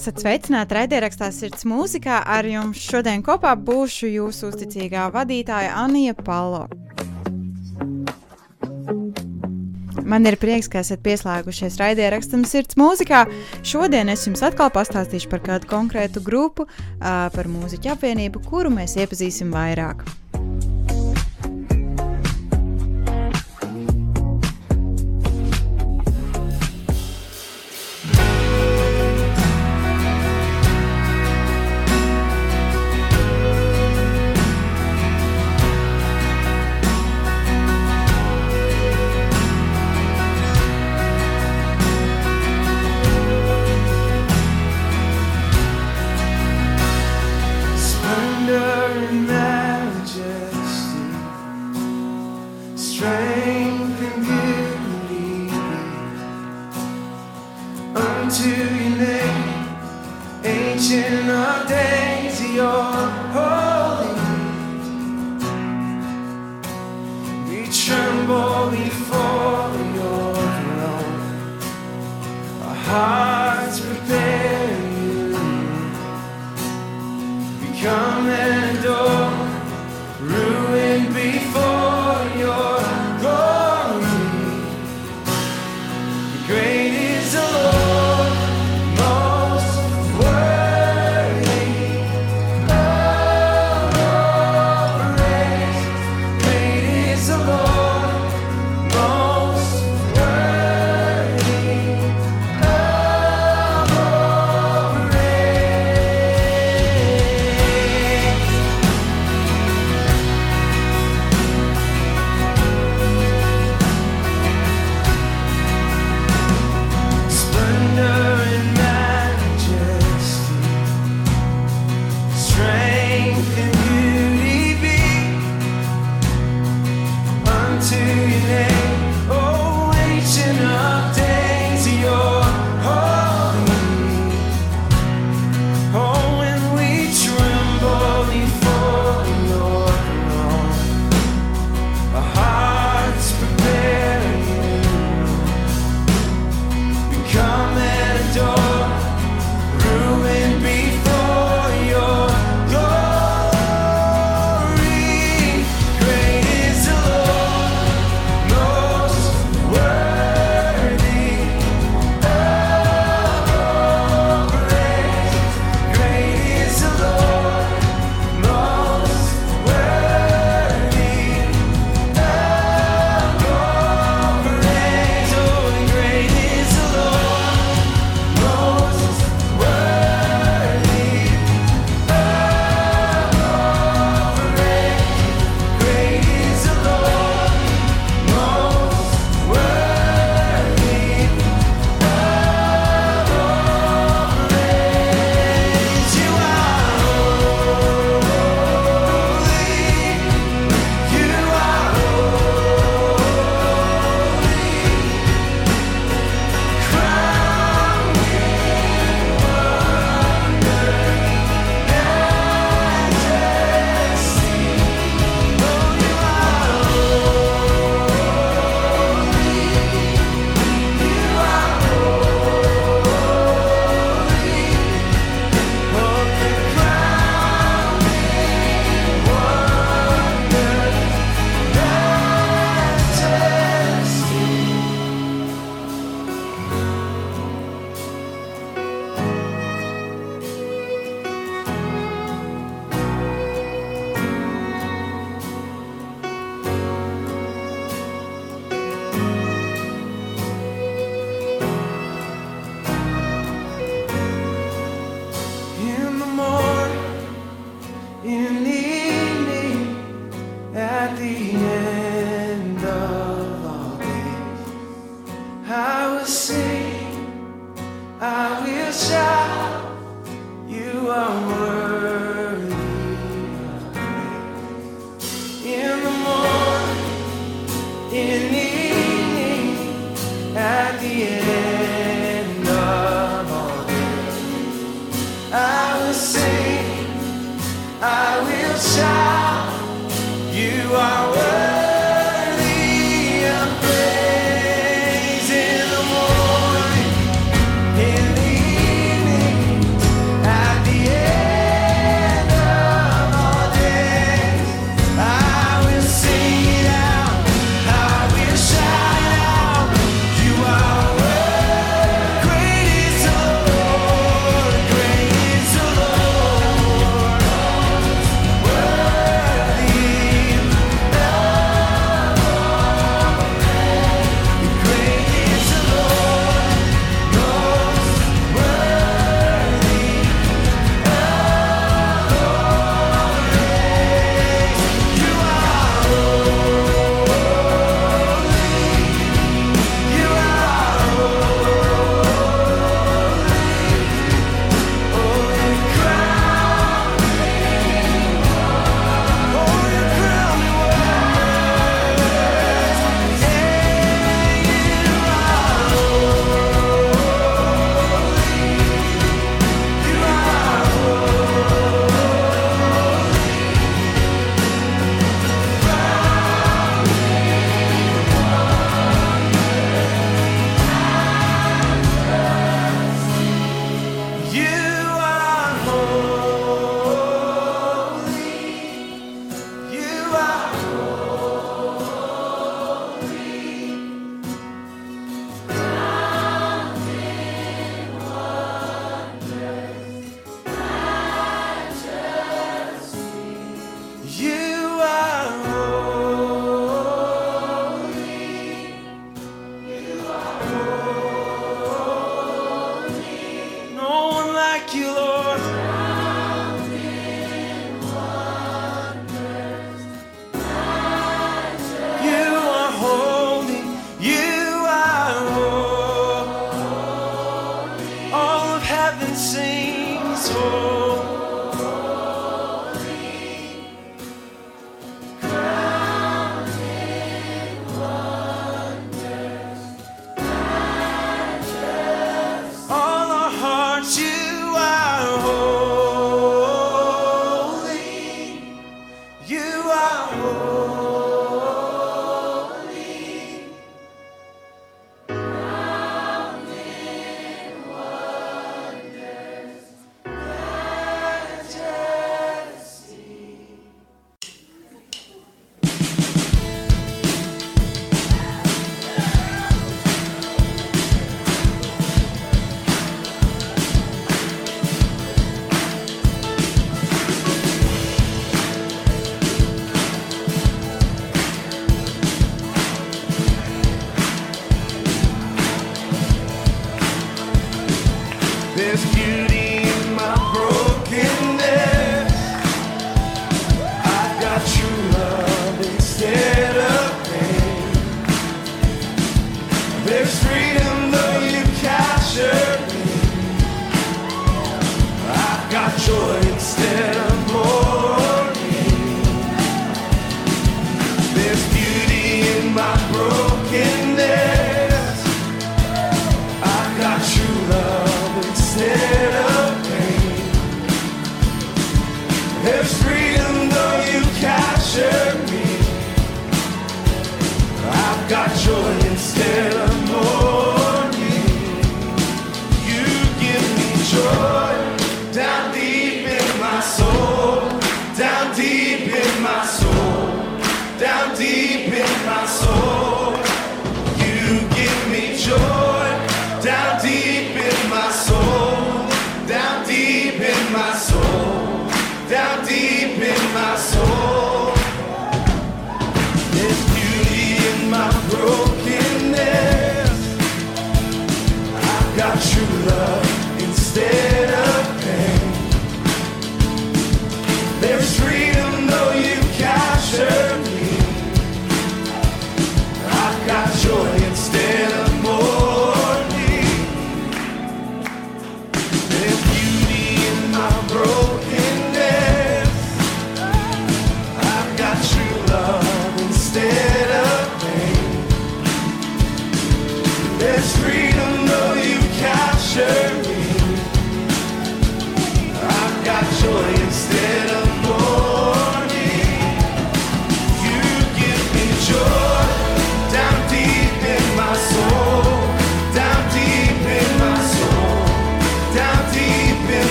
Esat sveicināti raidierakstā Sirds mūzikā. Ar jums šodien kopā būšu jūsu uzticīgā vadītāja Anija Palo. Man ir prieks, ka esat pieslēgušies raidījumam Sirds mūzikā. Šodien es jums atkal pastāstīšu par kādu konkrētu grupu, par mūziķu apvienību, kuru mēs iepazīsim vairāk.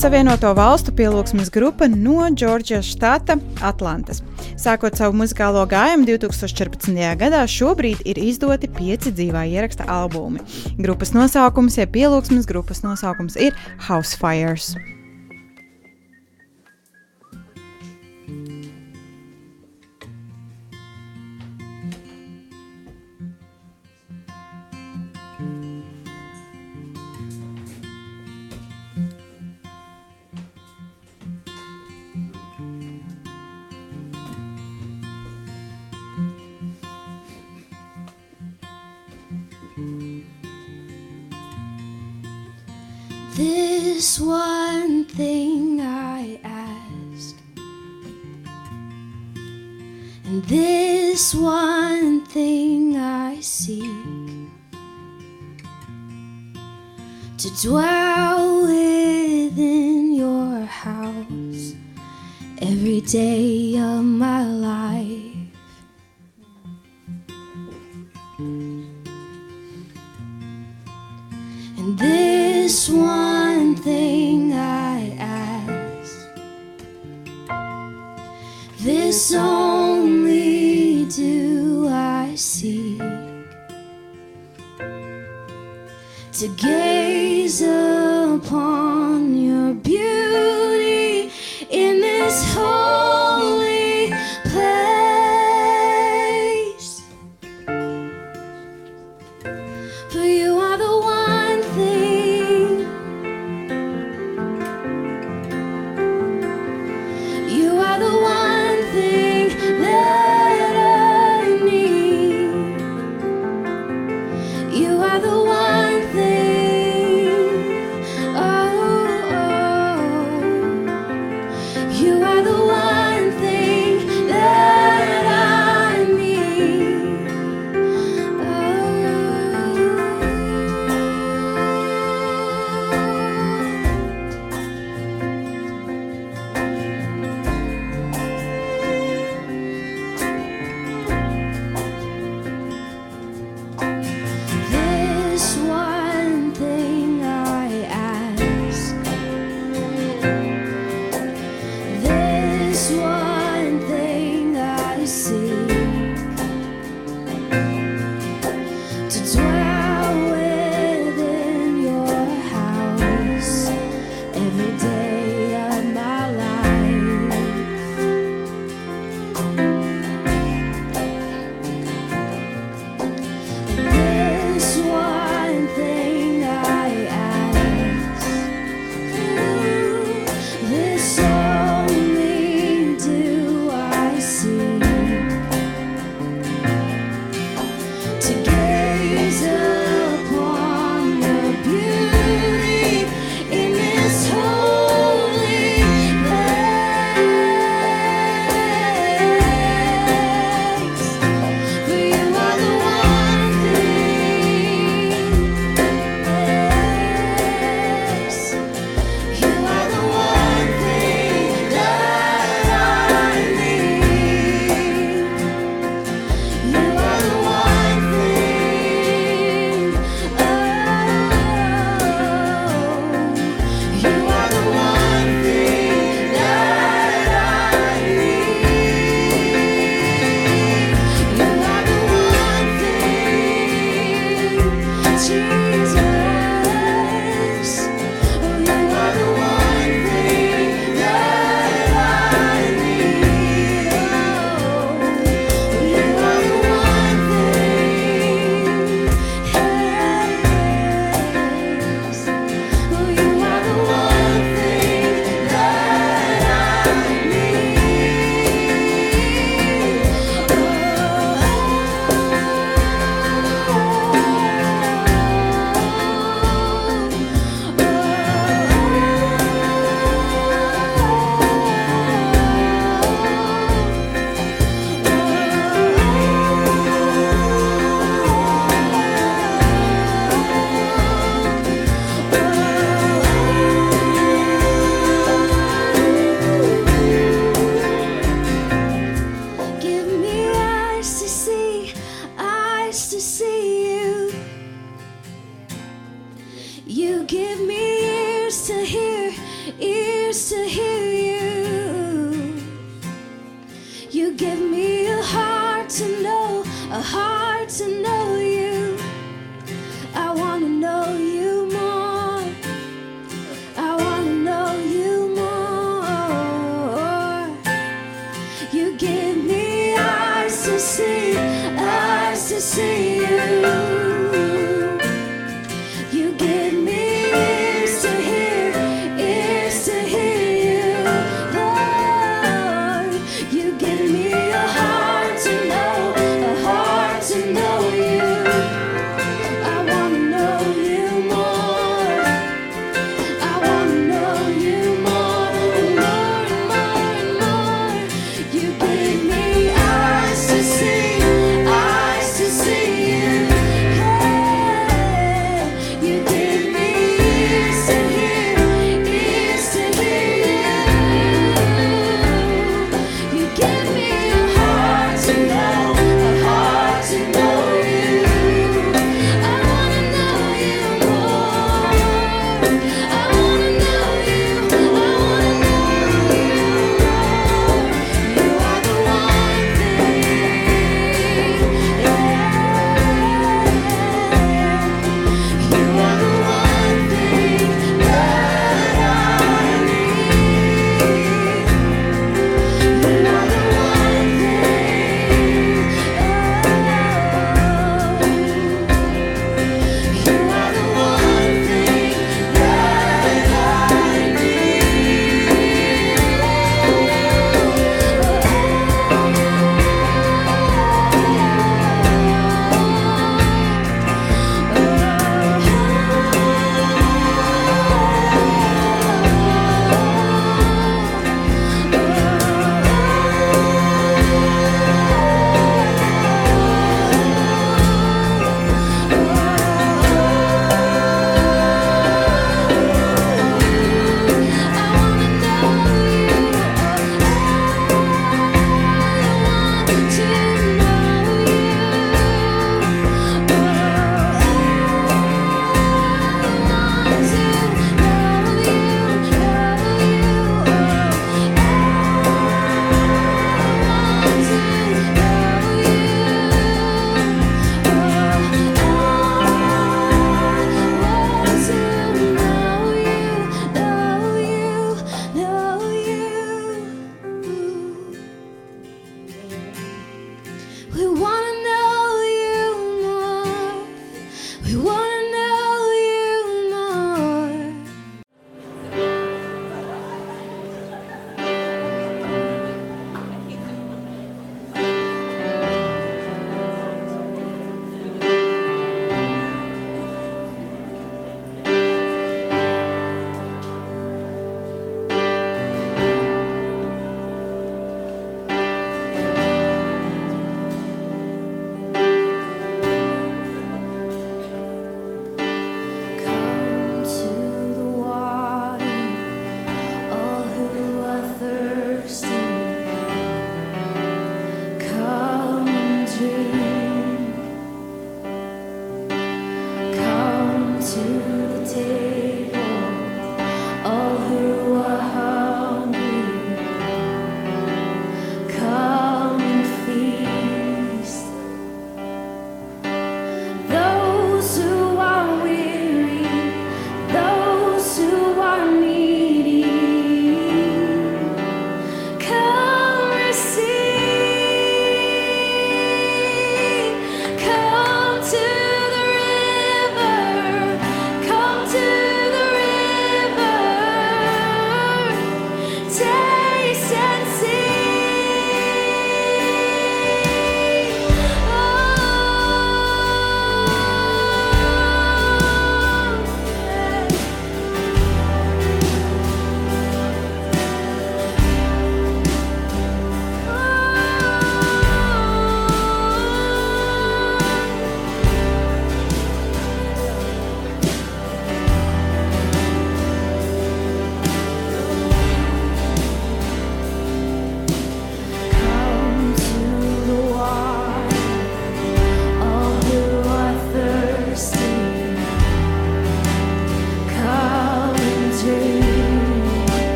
Savienoto Valstu pielūgsmes grupa no Džordžijas štata Atlantas. Sākot savu muzikālo gājumu 2014. gadā, šobrīd ir izdoti pieci dzīvā ieraksta albumi. Grupas nosaukums, ja pielūgsmes grupas nosaukums ir House Fires. this one thing I ask, and this one thing I seek to dwell within your house every day of my life. this only do I seek to gaze upon your beauty in this whole.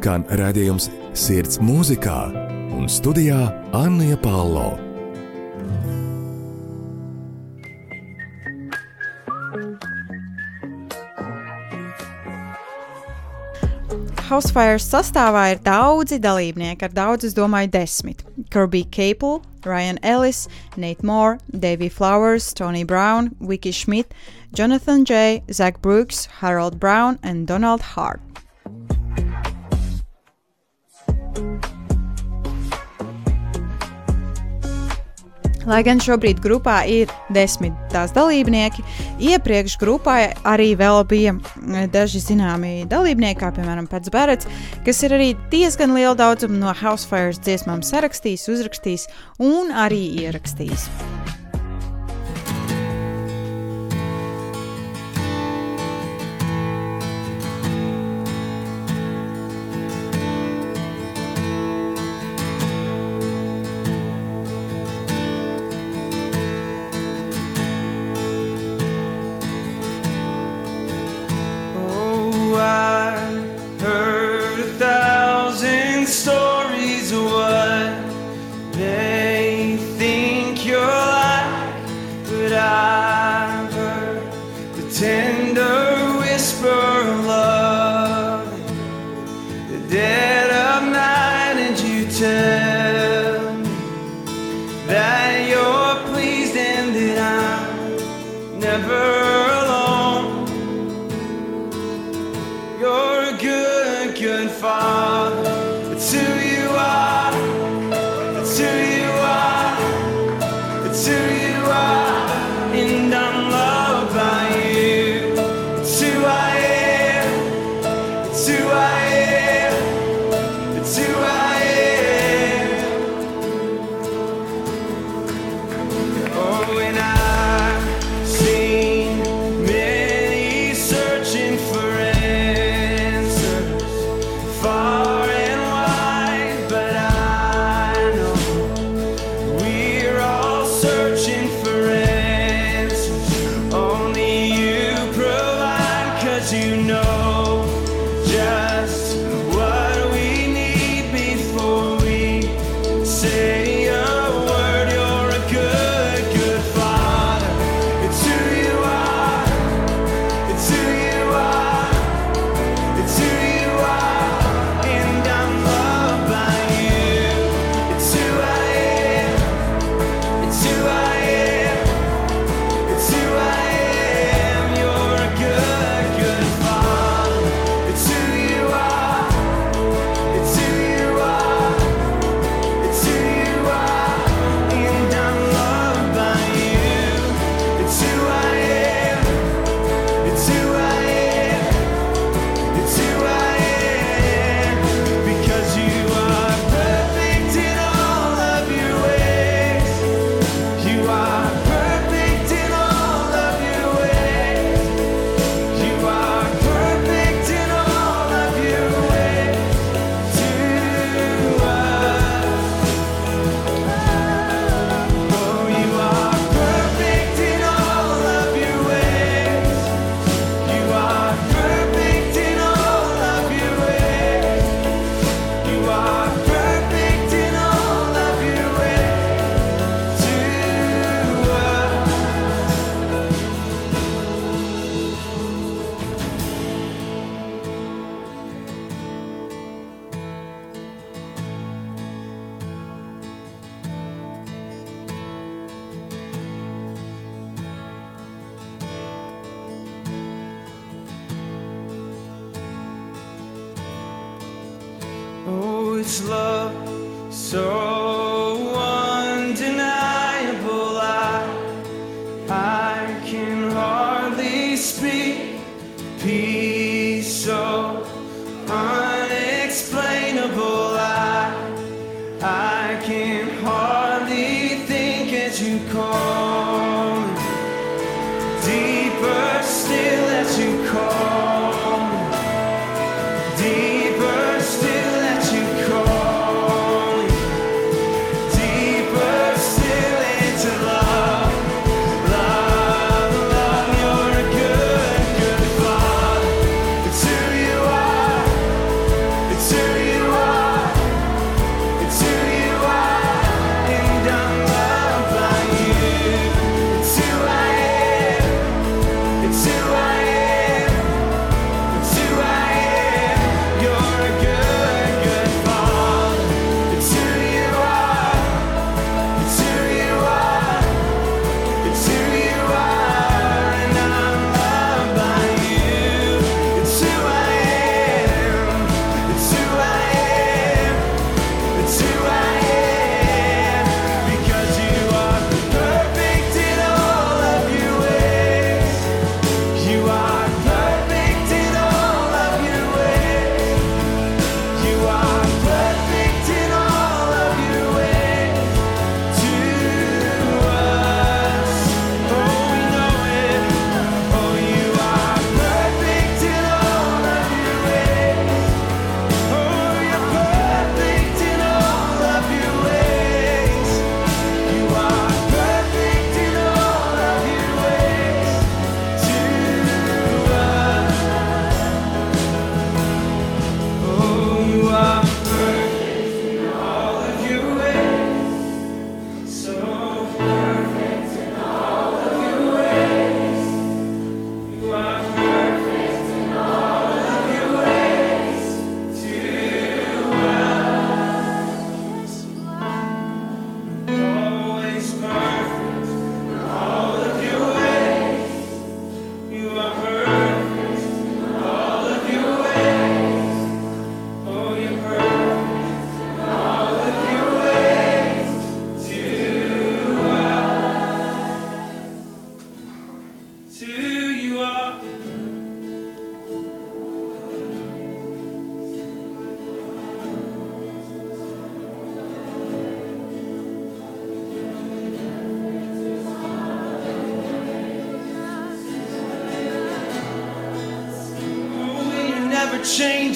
skan redzējums Sirds mūzikā un studijā Anna Pālo. Housefire sastāvā ir daudzi dalībnieki, ar daudz, es domāju, desmit. Kirby Capel, Ryan Ellis, Nate Moore, Davy Flowers, Tony Brown, Vicky Schmidt, Jonathan Jay, Zach Brooks, Harold Brown and Donald Hart. Lai gan šobrīd grupā ir desmit tās dalībnieki, iepriekš grupā arī bija mm, daži zināmi dalībnieki, kā piemēram Pats Bērts, kas ir arī diezgan lielu daudzumu no Housefire dziesmām sarakstījis, uzrakstījis un arī ierakstījis.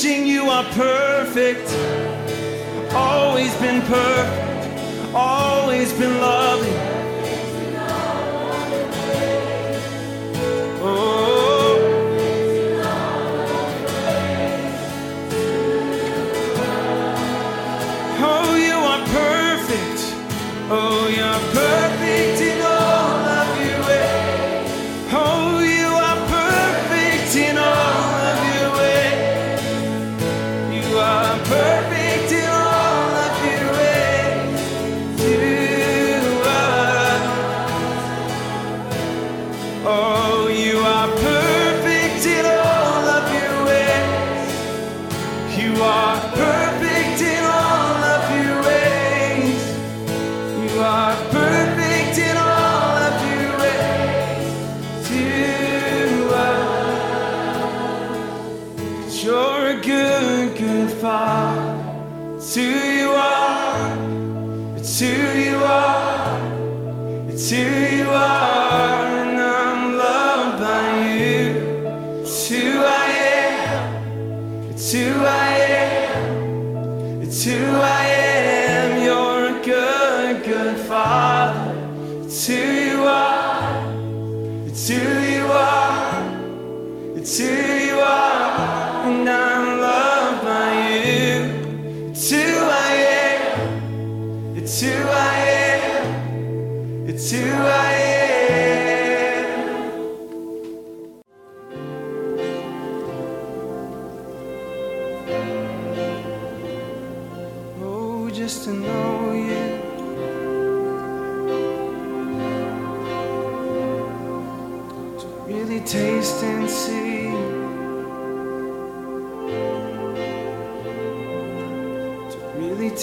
You are perfect.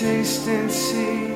Taste and see.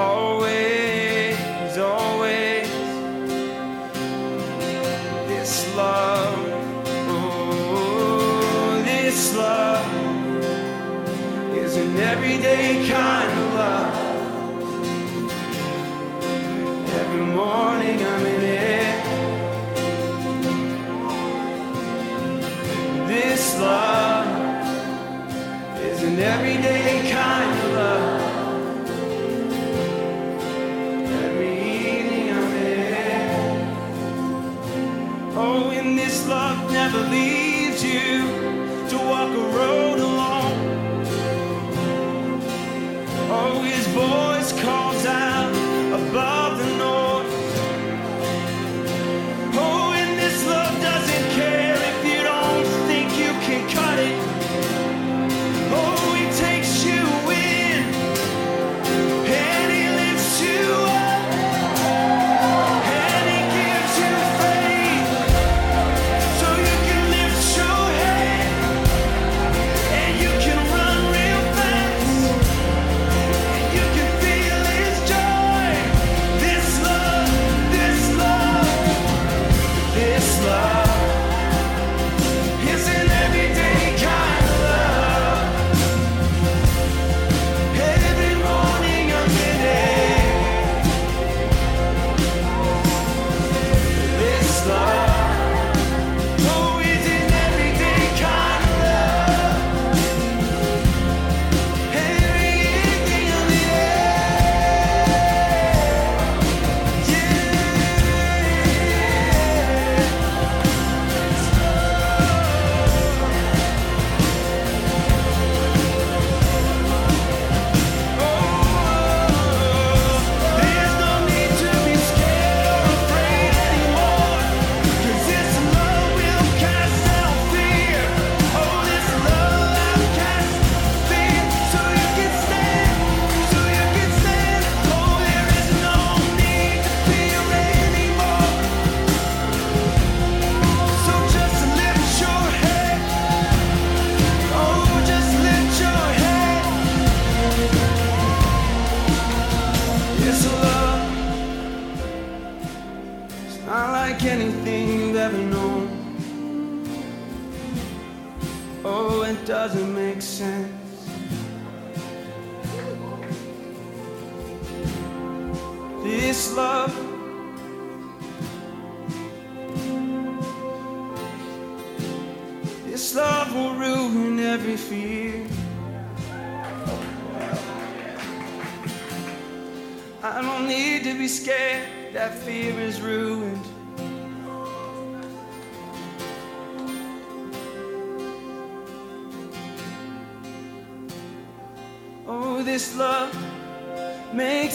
always, always this love, oh, this love is an everyday kind. believe.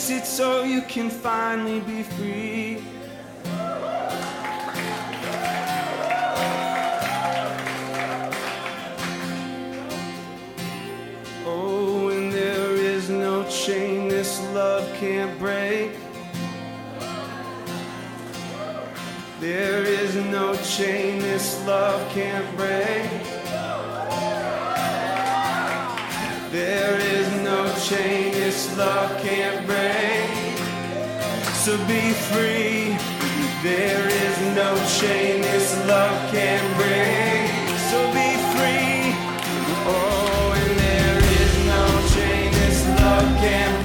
it so you can finally be free. Oh, and there is no chain this love can't break. There is no chain this love can't break. There is no chain love can't break. So be free. There is no chain this love can break. So be free. Oh, and there is no chain this love can break.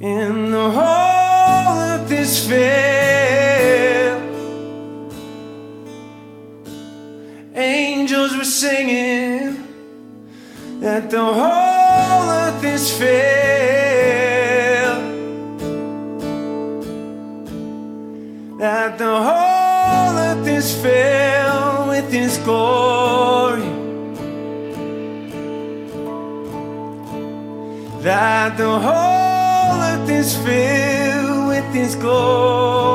in the whole of this fair. Angels were singing that the whole earth is fair. That the whole earth is filled with His glory. That the whole is filled with His glory.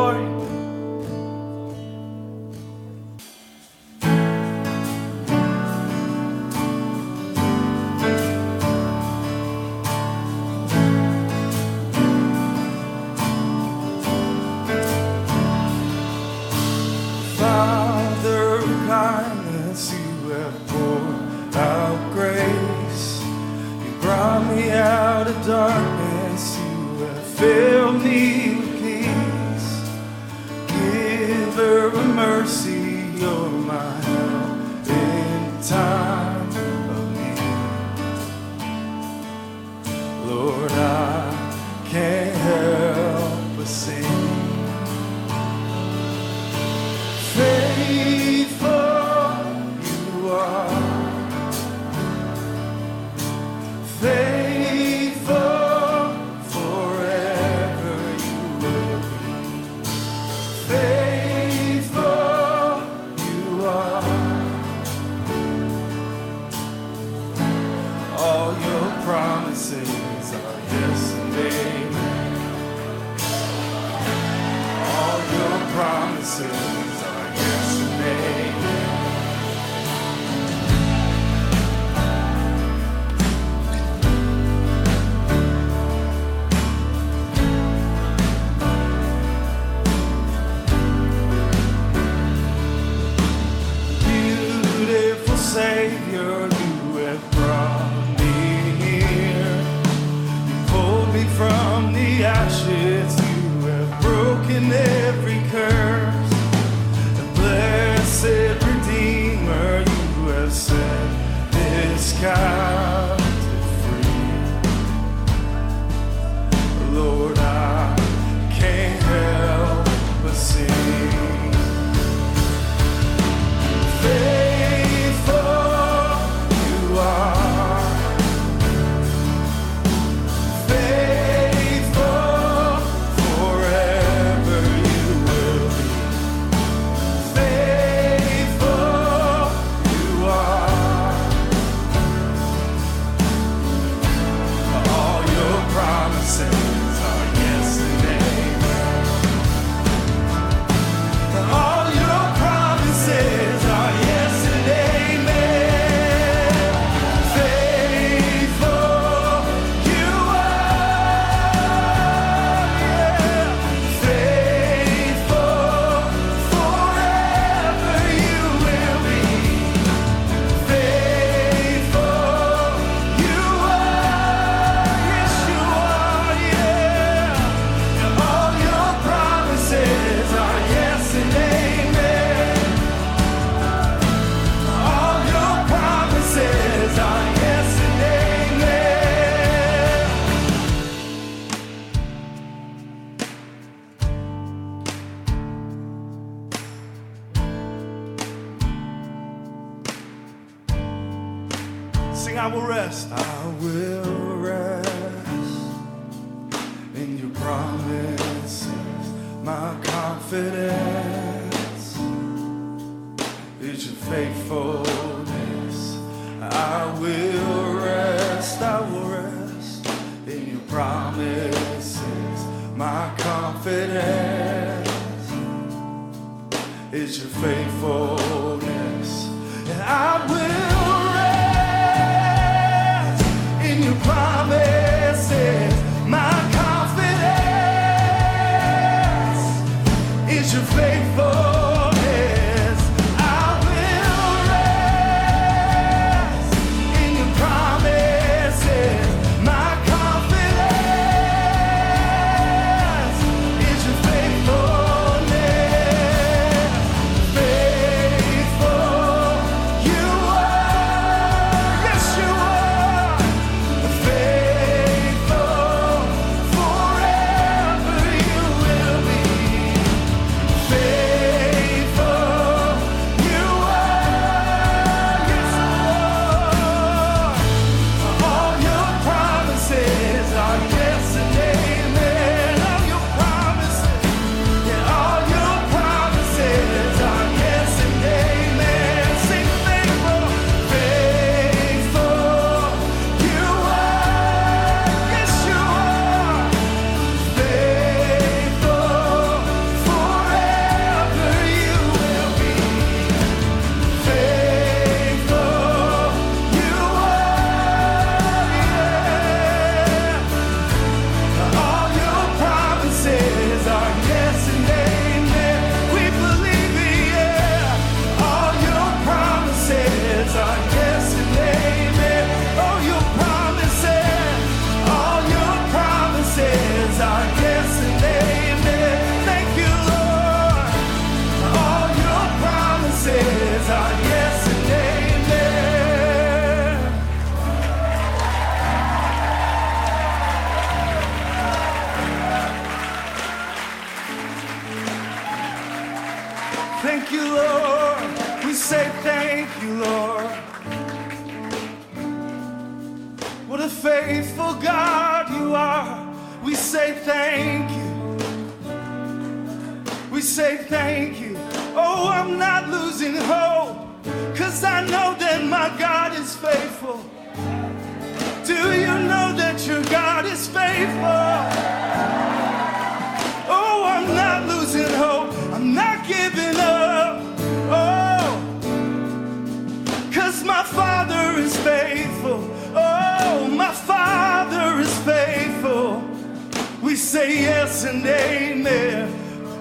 Say yes and amen.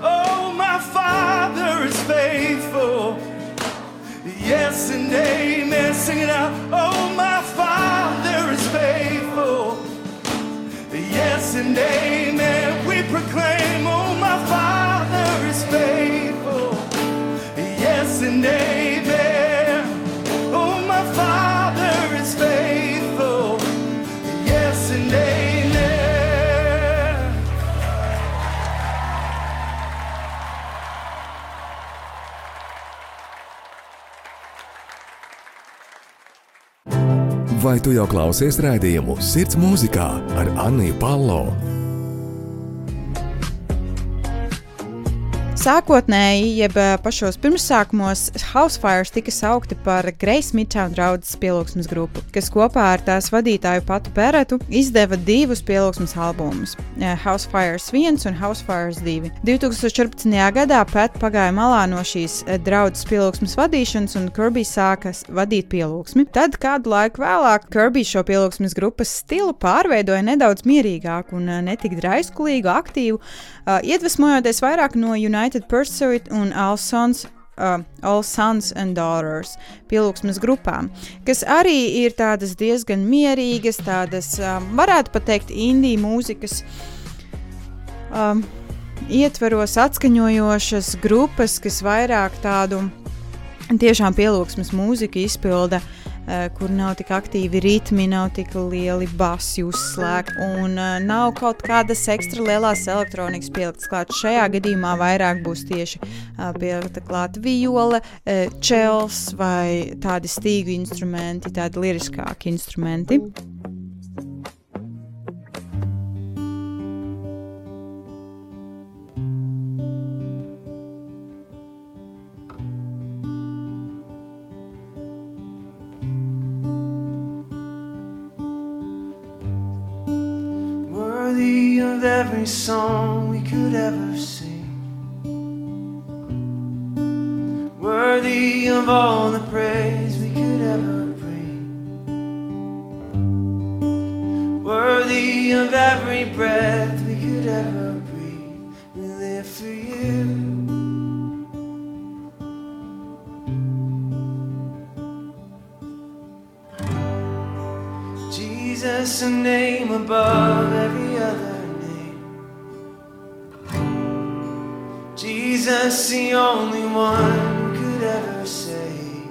Oh, my Father is faithful. Yes and amen. Sing it out. Oh, my Father is faithful. Yes and amen. We proclaim, oh, my Father is faithful. Yes and amen. Vai tu jau klausies raidījumu Sirds mūzikā ar Anniju Palo? Sākotnēji, jeb ā, pašos pirmsākumos, Housefires tika saukti par Grace Midtown draudzes pielūgsmes grupu, kas kopā ar tās vadītāju Patu Peretu izdeva divus pielūgsmes albumus - Housefires 1 un Housefires 2. 2014. gadā Pat pagāja malā no šīs ā, draudzes pielūgsmes vadīšanas, un Kirby sāka vadīt pielūgsmi. Tad kādu laiku vēlāk Kirby šo pielūgsmes grupas stilu pārveidoja nedaudz mierīgāku un netik draiskulīgu, aktīvu, ā, iedvesmojoties vairāk no United Pursuit un All Sons. Uh, All Sons and Daughters pielūgsmes grupām, kas arī ir tādas diezgan mierīgas, tādas, um, varētu pat teikt, indiju mūzikas um, ietveros atskaņojošas grupas, kas vairāk tādu tiešām pielūgsmes mūziku izpilda Eh, kur nav tik aktīvi ritmi, nav tik lieli basi uzslēgti un eh, nav kaut kādas ekstra lielas elektronikas pieliktas klāt. Šajā gadījumā vairāk būs tieši eh, pielikta klāt viole, čels vai tādi stīgu instrumenti, tādi liriskāki instrumenti. of every song we could ever sing. Worthy of all the praise we could ever bring. Worthy of every breath we could ever breathe. We live for you. Jesus, a name above every other. Jesus, the only one could ever save.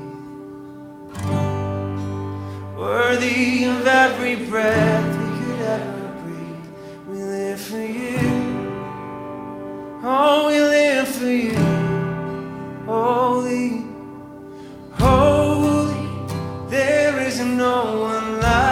Worthy of every breath we could ever breathe, we live for you. Oh, we live for you. Holy, holy, there is no one like.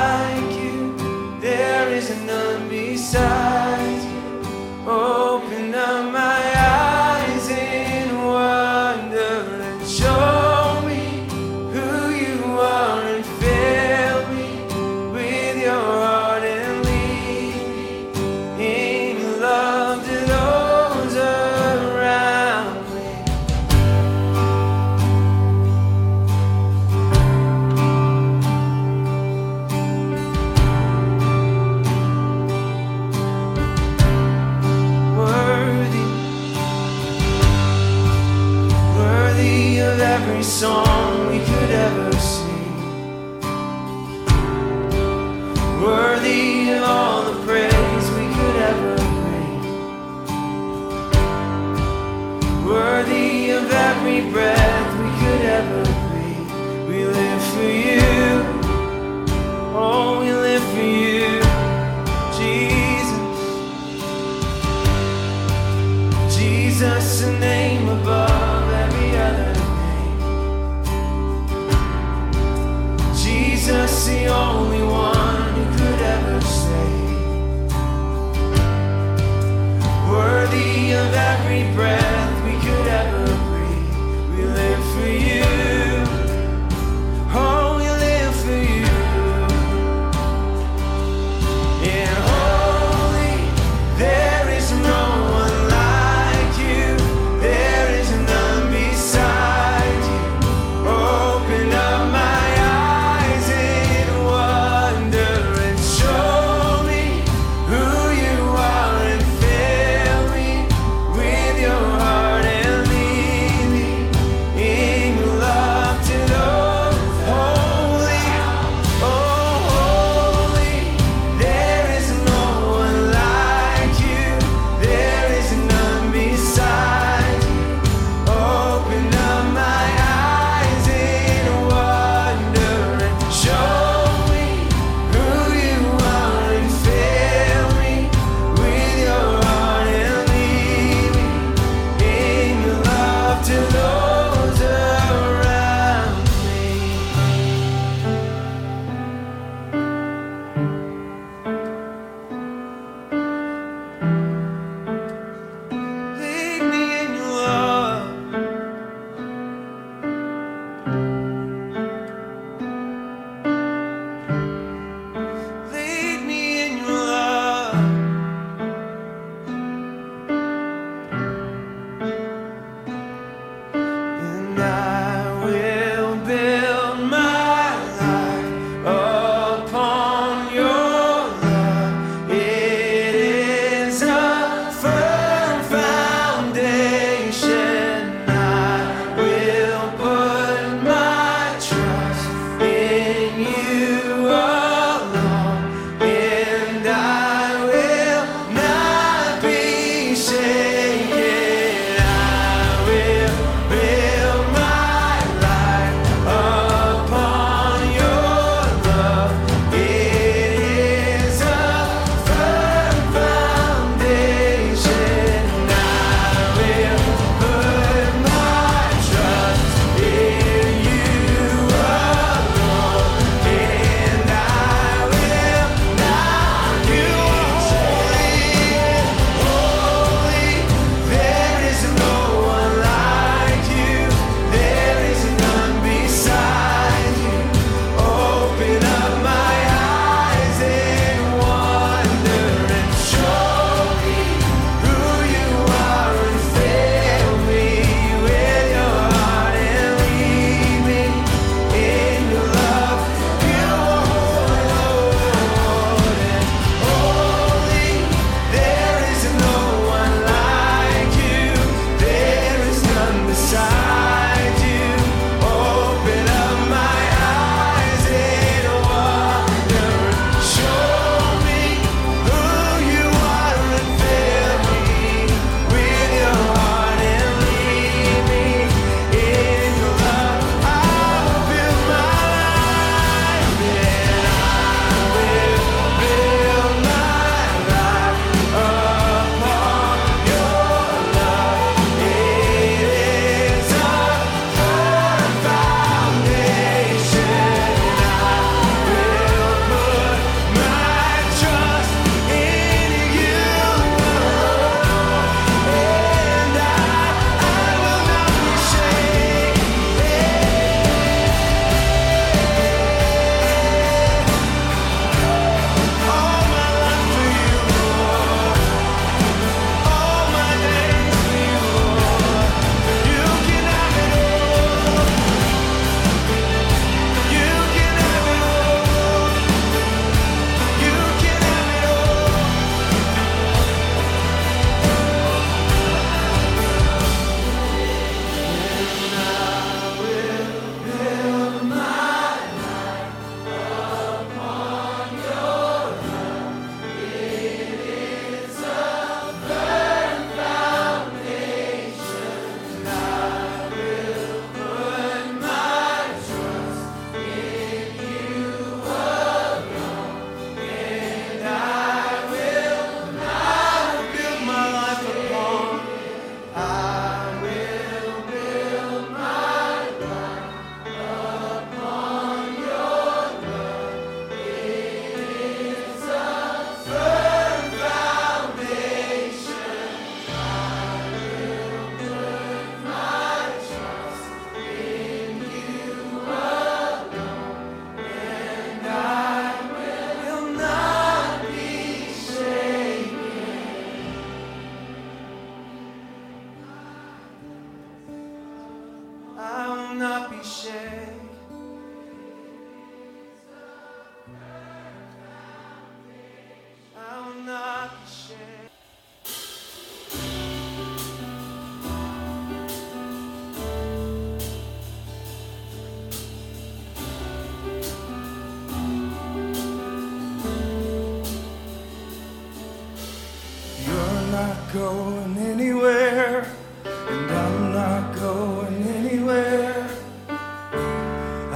going anywhere, and I'm not going anywhere.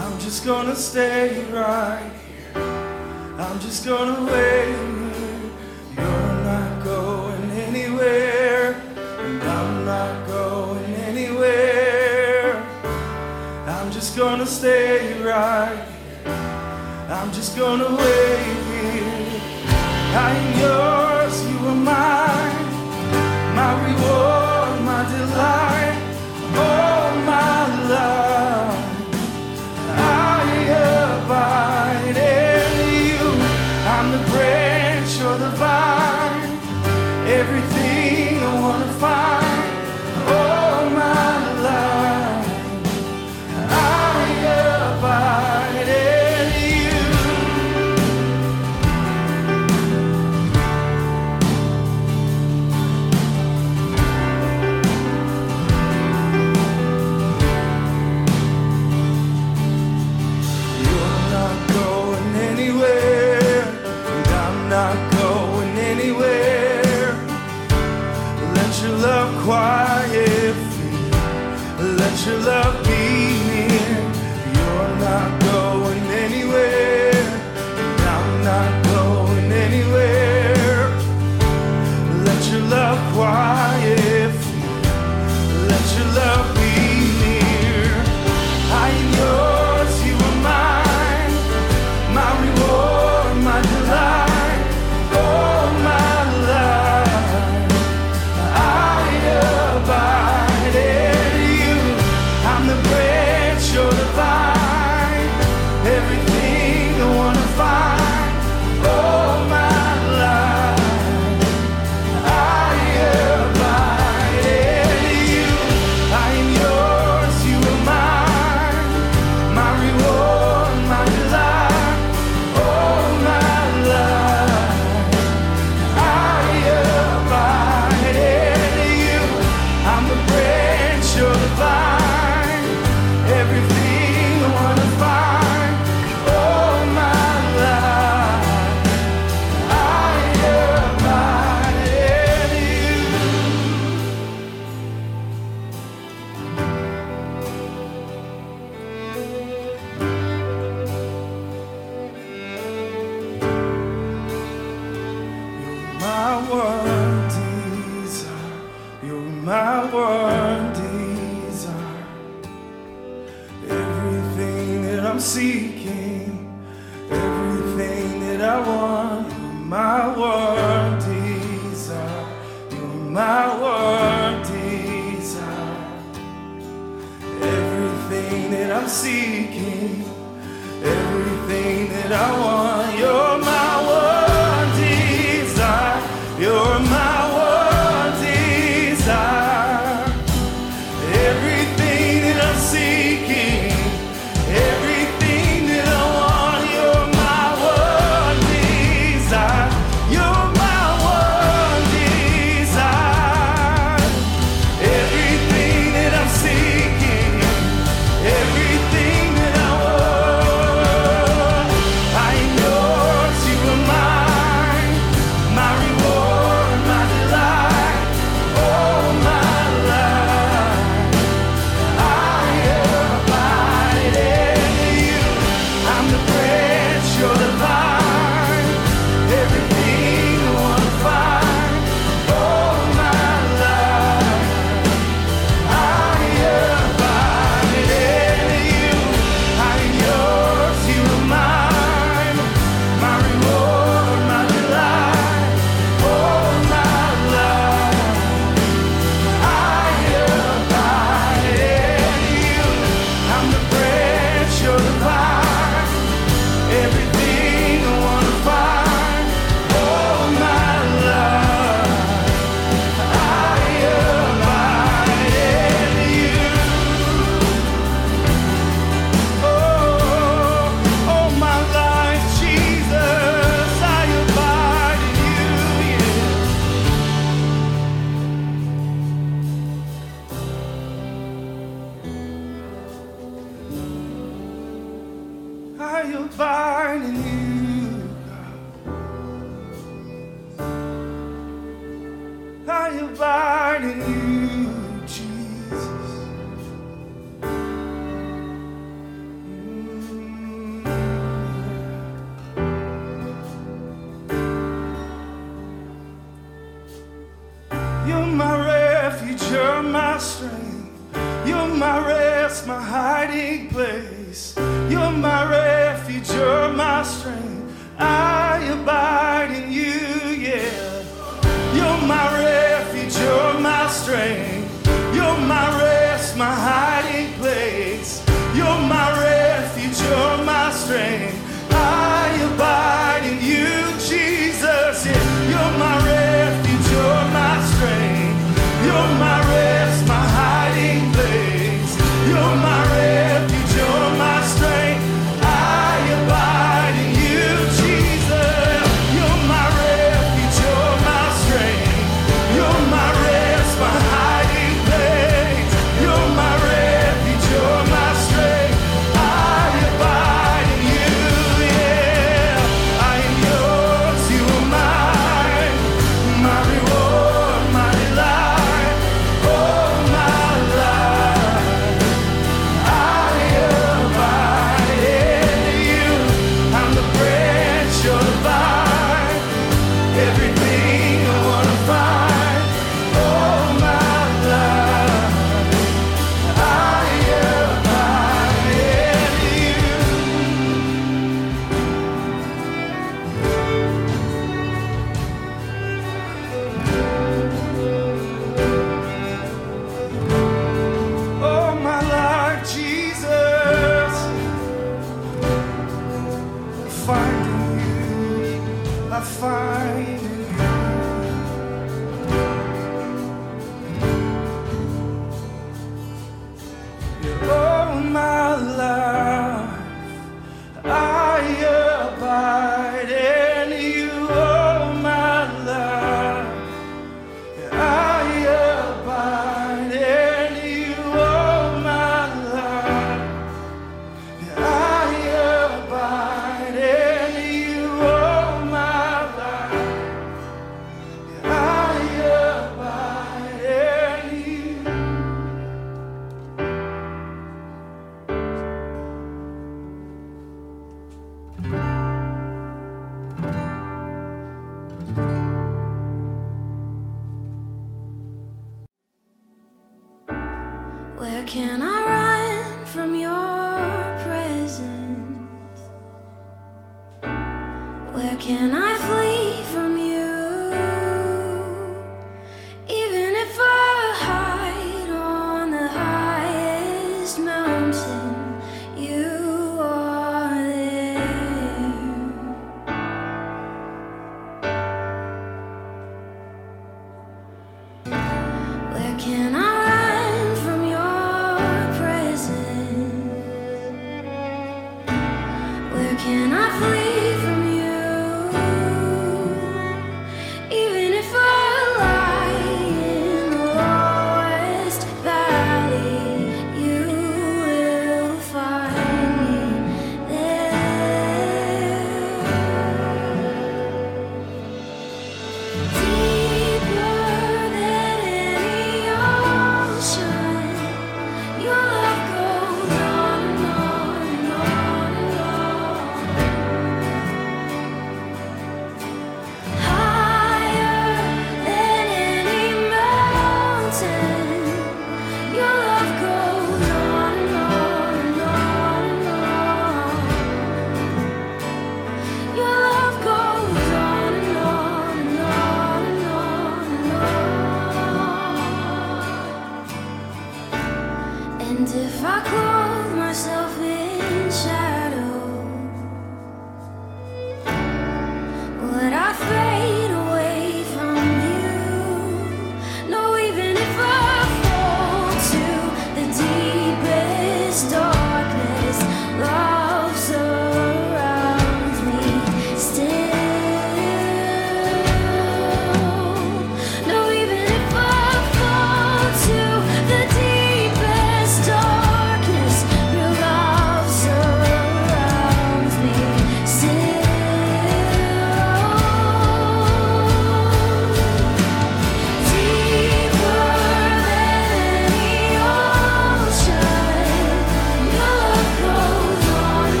I'm just gonna stay right here. I'm just gonna wait. You're not going anywhere, and I'm not going anywhere. I'm just gonna stay right here. I'm just gonna wait. that I'm seeking, everything that I want, you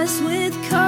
Try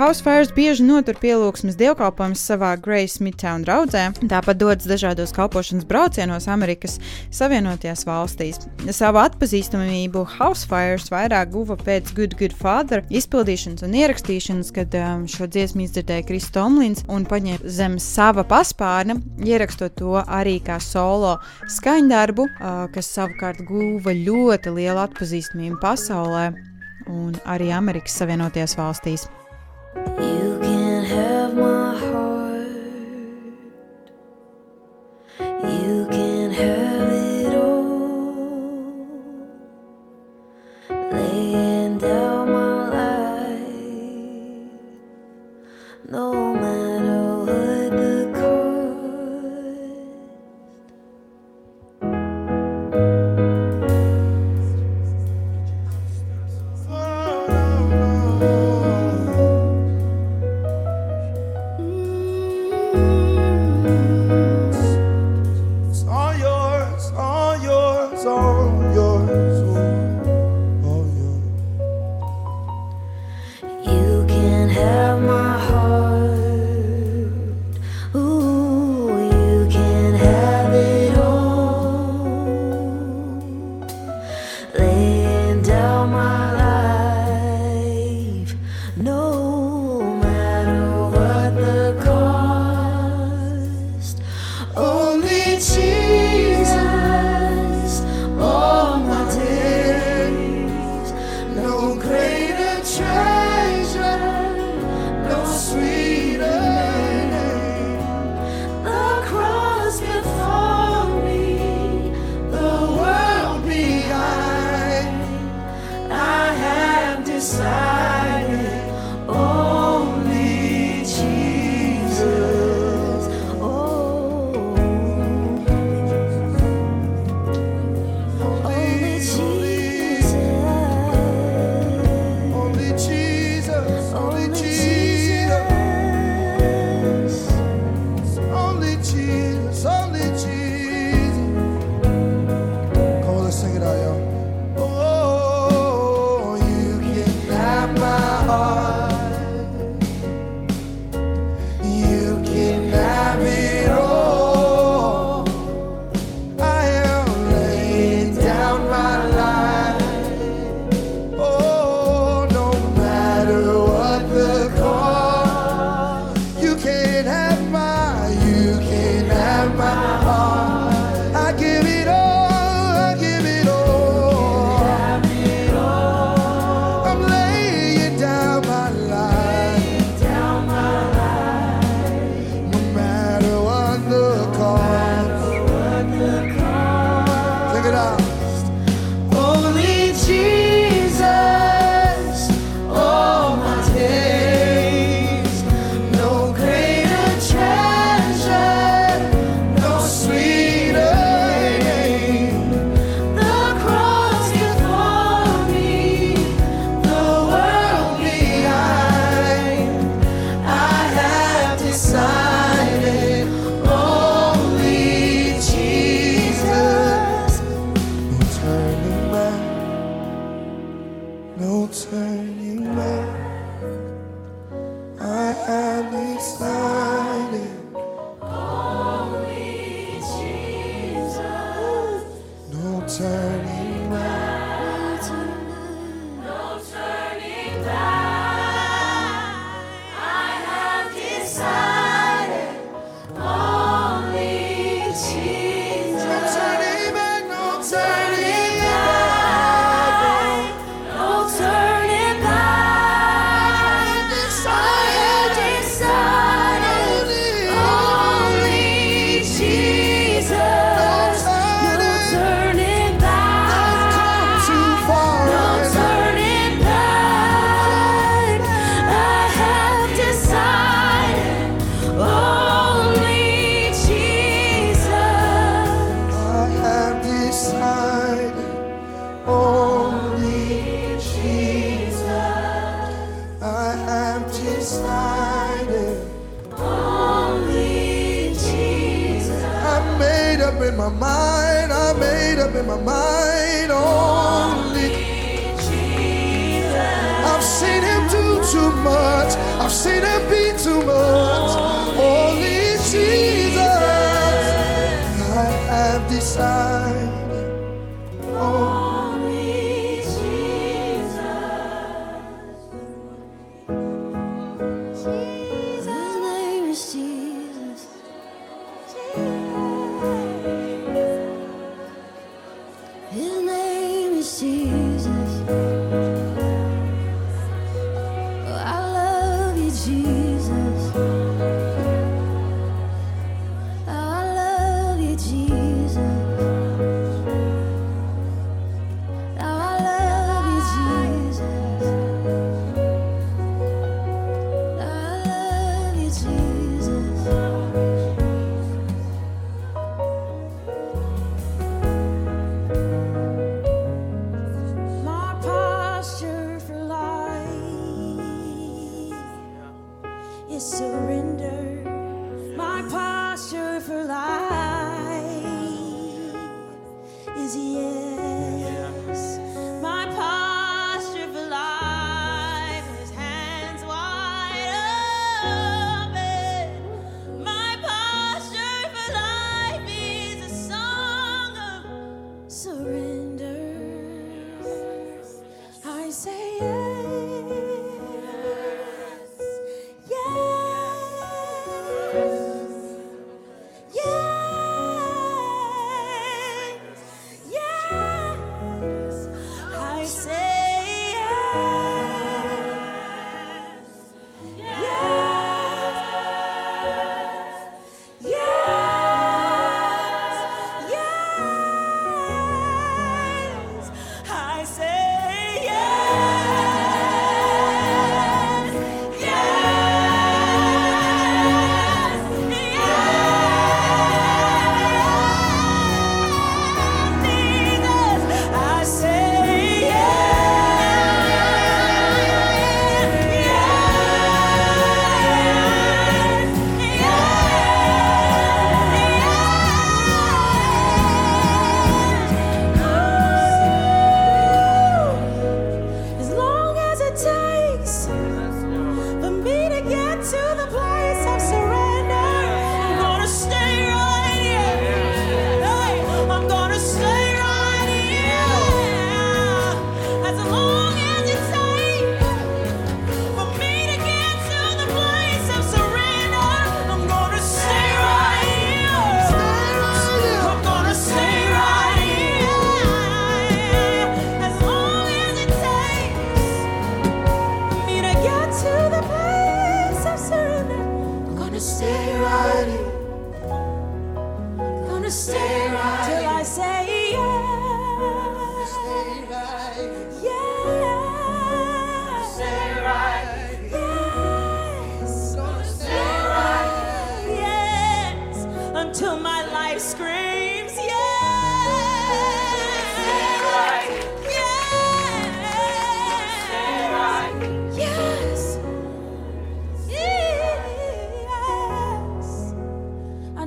Housefires bieži notur pielūgsmes dievkalpojumus savā Grace Midtown draudzē, tāpat dodas dažādos kalpošanas braucienos Amerikas Savienotajās valstīs. Savu atpazīstamību Housefires vairāk guva pēc Good Good Father izpildīšanas un ierakstīšanas, kad um, šo dziesmu izdzirdēja Kristus Tomlins un paņēma zem sava paspārna, ierakstot to arī kā solo skaņdarbu, uh, kas savukārt guva ļoti lielu atpazīstamību pasaulē un arī Amerikas Savienotajās valstīs. Yeah.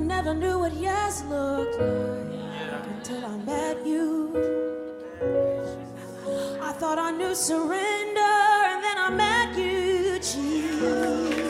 never knew what yes looked like until I met you. I thought I knew surrender, and then I met you, Jesus.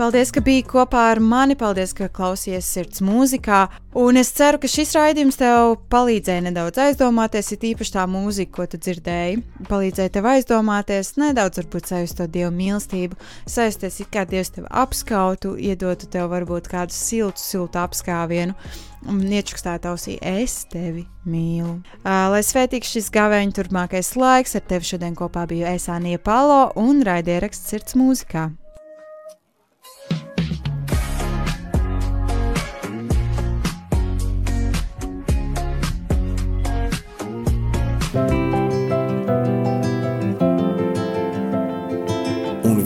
Paldies, ka biji kopā ar mani. Paldies, ka klausies sirds mūzikā. Un es ceru, ka šis raidījums tev palīdzēja nedaudz aizdomāties, ir īpaši tā mūzika, ko tu dzirdēji. Palīdzēja tev aizdomāties, nedaudz varbūt sajust to dievu mīlestību, sajusties, it kā dievs tevi apskautu, iedotu tev varbūt kādu siltu, siltu apskāvienu. Un iečukstāt ausī, es tevi mīlu. Lai svētīgs šis gavēņa turpmākais laiks, ar tevi šodien kopā biju Esānija Palo un raidieraksts sirds mūzikā.